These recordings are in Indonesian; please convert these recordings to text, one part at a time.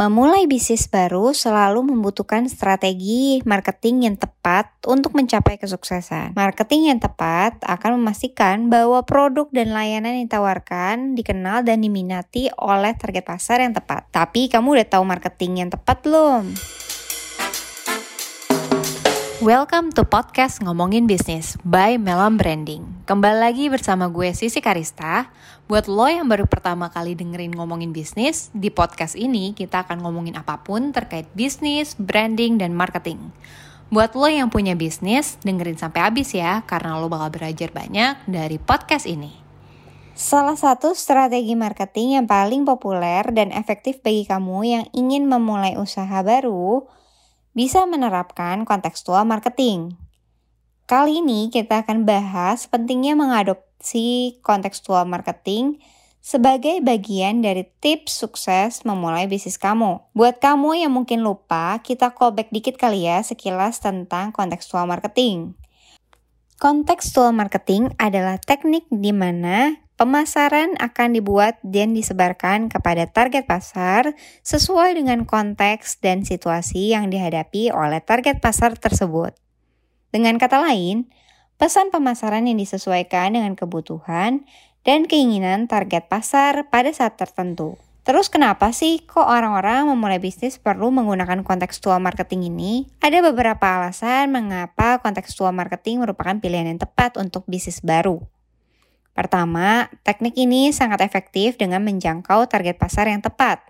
Memulai bisnis baru selalu membutuhkan strategi marketing yang tepat untuk mencapai kesuksesan. Marketing yang tepat akan memastikan bahwa produk dan layanan yang ditawarkan dikenal dan diminati oleh target pasar yang tepat. Tapi kamu udah tahu marketing yang tepat belum? Welcome to podcast Ngomongin Bisnis by Melam Branding. Kembali lagi bersama gue Sisi Karista. Buat lo yang baru pertama kali dengerin ngomongin bisnis, di podcast ini kita akan ngomongin apa pun terkait bisnis, branding, dan marketing. Buat lo yang punya bisnis, dengerin sampai habis ya, karena lo bakal belajar banyak dari podcast ini. Salah satu strategi marketing yang paling populer dan efektif bagi kamu yang ingin memulai usaha baru bisa menerapkan kontekstual marketing. Kali ini kita akan bahas pentingnya mengadopsi kontekstual marketing sebagai bagian dari tips sukses memulai bisnis kamu. Buat kamu yang mungkin lupa, kita callback dikit kali ya sekilas tentang kontekstual marketing. Kontekstual marketing adalah teknik di mana Pemasaran akan dibuat dan disebarkan kepada target pasar sesuai dengan konteks dan situasi yang dihadapi oleh target pasar tersebut. Dengan kata lain, pesan pemasaran yang disesuaikan dengan kebutuhan dan keinginan target pasar pada saat tertentu. Terus kenapa sih kok orang-orang memulai bisnis perlu menggunakan kontekstual marketing ini? Ada beberapa alasan mengapa kontekstual marketing merupakan pilihan yang tepat untuk bisnis baru. Pertama, teknik ini sangat efektif dengan menjangkau target pasar yang tepat.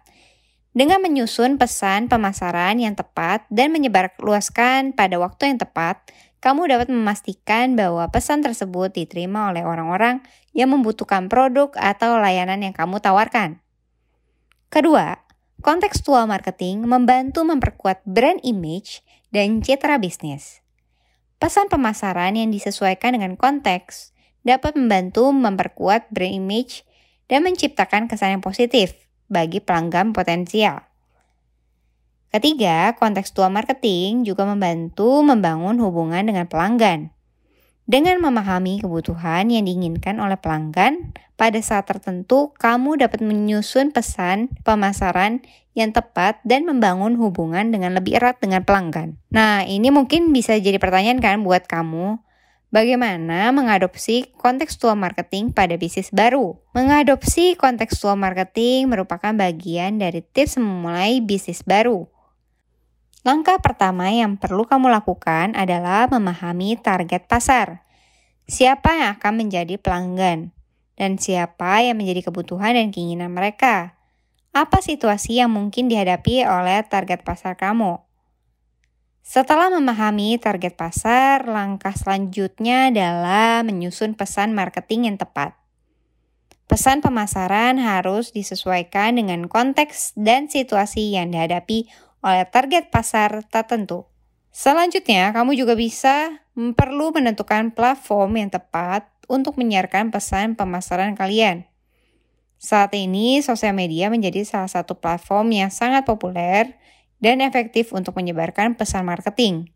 Dengan menyusun pesan pemasaran yang tepat dan menyebarluaskan pada waktu yang tepat, kamu dapat memastikan bahwa pesan tersebut diterima oleh orang-orang yang membutuhkan produk atau layanan yang kamu tawarkan. Kedua, kontekstual marketing membantu memperkuat brand image dan citra bisnis. Pesan pemasaran yang disesuaikan dengan konteks dapat membantu memperkuat brand image dan menciptakan kesan yang positif bagi pelanggan potensial. Ketiga, kontekstual marketing juga membantu membangun hubungan dengan pelanggan. Dengan memahami kebutuhan yang diinginkan oleh pelanggan, pada saat tertentu kamu dapat menyusun pesan pemasaran yang tepat dan membangun hubungan dengan lebih erat dengan pelanggan. Nah, ini mungkin bisa jadi pertanyaan kan buat kamu. Bagaimana mengadopsi kontekstual marketing pada bisnis baru? Mengadopsi kontekstual marketing merupakan bagian dari tips memulai bisnis baru. Langkah pertama yang perlu kamu lakukan adalah memahami target pasar. Siapa yang akan menjadi pelanggan? Dan siapa yang menjadi kebutuhan dan keinginan mereka? Apa situasi yang mungkin dihadapi oleh target pasar kamu? Setelah memahami target pasar, langkah selanjutnya adalah menyusun pesan marketing yang tepat. Pesan pemasaran harus disesuaikan dengan konteks dan situasi yang dihadapi oleh target pasar tertentu. Selanjutnya, kamu juga bisa perlu menentukan platform yang tepat untuk menyiarkan pesan pemasaran kalian. Saat ini, sosial media menjadi salah satu platform yang sangat populer dan efektif untuk menyebarkan pesan marketing.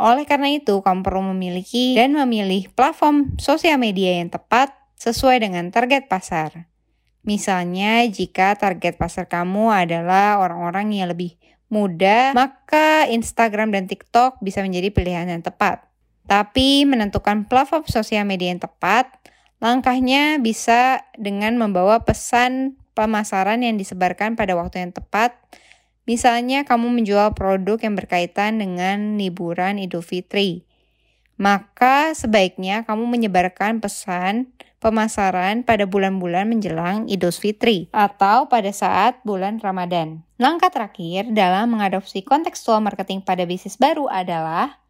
Oleh karena itu, kamu perlu memiliki dan memilih platform sosial media yang tepat sesuai dengan target pasar. Misalnya, jika target pasar kamu adalah orang-orang yang lebih muda, maka Instagram dan TikTok bisa menjadi pilihan yang tepat. Tapi menentukan platform sosial media yang tepat, langkahnya bisa dengan membawa pesan pemasaran yang disebarkan pada waktu yang tepat Misalnya kamu menjual produk yang berkaitan dengan liburan Idul Fitri. Maka sebaiknya kamu menyebarkan pesan pemasaran pada bulan-bulan menjelang Idul Fitri atau pada saat bulan Ramadan. Langkah terakhir dalam mengadopsi kontekstual marketing pada bisnis baru adalah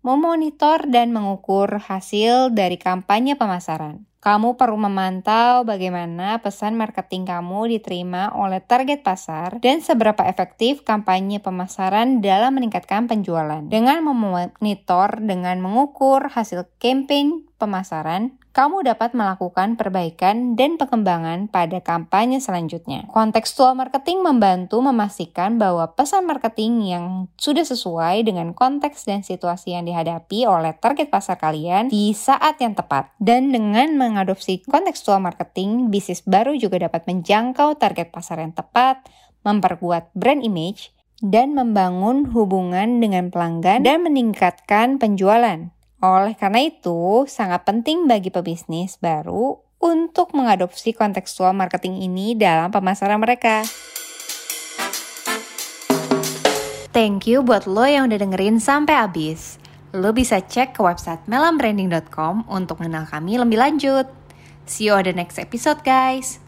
memonitor dan mengukur hasil dari kampanye pemasaran. Kamu perlu memantau bagaimana pesan marketing kamu diterima oleh target pasar dan seberapa efektif kampanye pemasaran dalam meningkatkan penjualan. Dengan memonitor dengan mengukur hasil campaign pemasaran, kamu dapat melakukan perbaikan dan pengembangan pada kampanye selanjutnya. Kontekstual marketing membantu memastikan bahwa pesan marketing yang sudah sesuai dengan konteks dan situasi yang dihadapi oleh target pasar kalian di saat yang tepat. Dan dengan mengadopsi kontekstual marketing, bisnis baru juga dapat menjangkau target pasar yang tepat memperkuat brand image, dan membangun hubungan dengan pelanggan dan meningkatkan penjualan. Oleh karena itu, sangat penting bagi pebisnis baru untuk mengadopsi kontekstual marketing ini dalam pemasaran mereka. Thank you buat lo yang udah dengerin sampai habis. Lo bisa cek ke website melambranding.com untuk mengenal kami lebih lanjut. See you on the next episode guys.